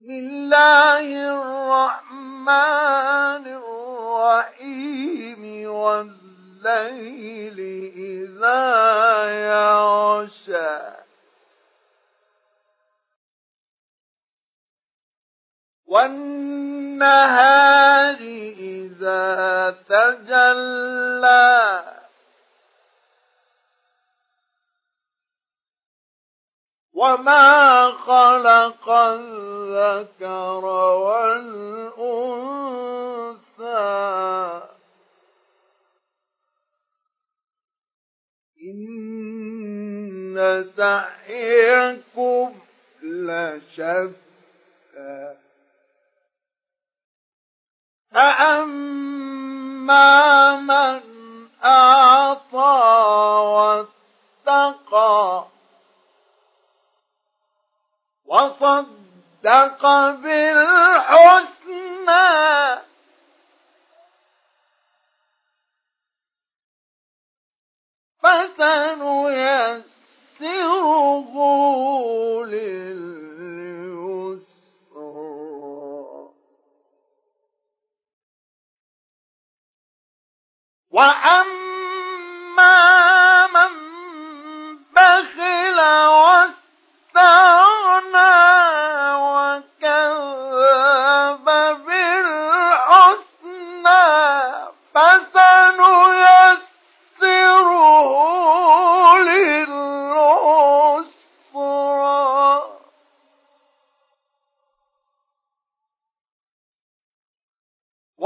بسم الله الرحمن الرحيم والليل إذا يغشى. والنهار إذا تجلى. وما خلق الذكر والأنثى. إن سعيكم لشتى. فأما من وصدق بالحسنى. فسنيسره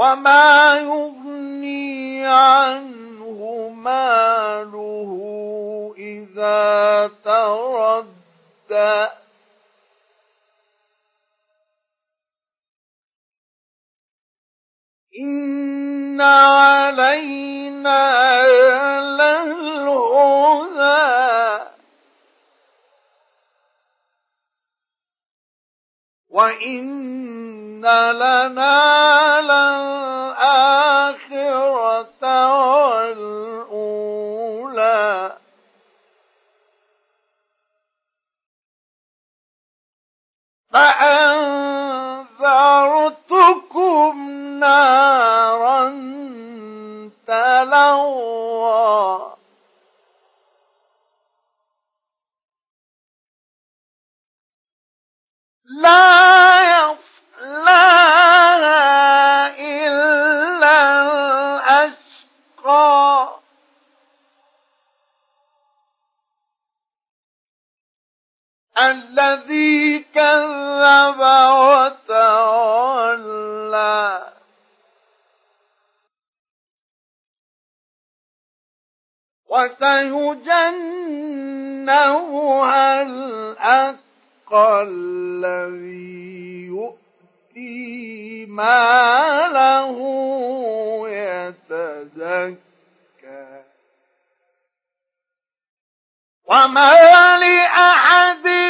وما يغني عنه ماله إذا تردى. إن علينا للهدى. وإن لنا للآخرة والأولى. فأنذرتكم نارا تلوى. لا الذي كذب وتولى. وسيجنبها الأتقى الذي يؤتي ماله يتزكى وما لأحد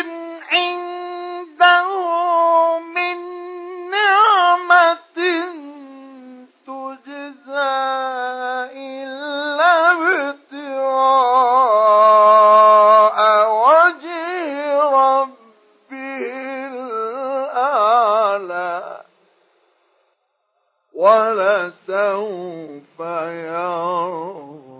الأعلى ولسوف يرضى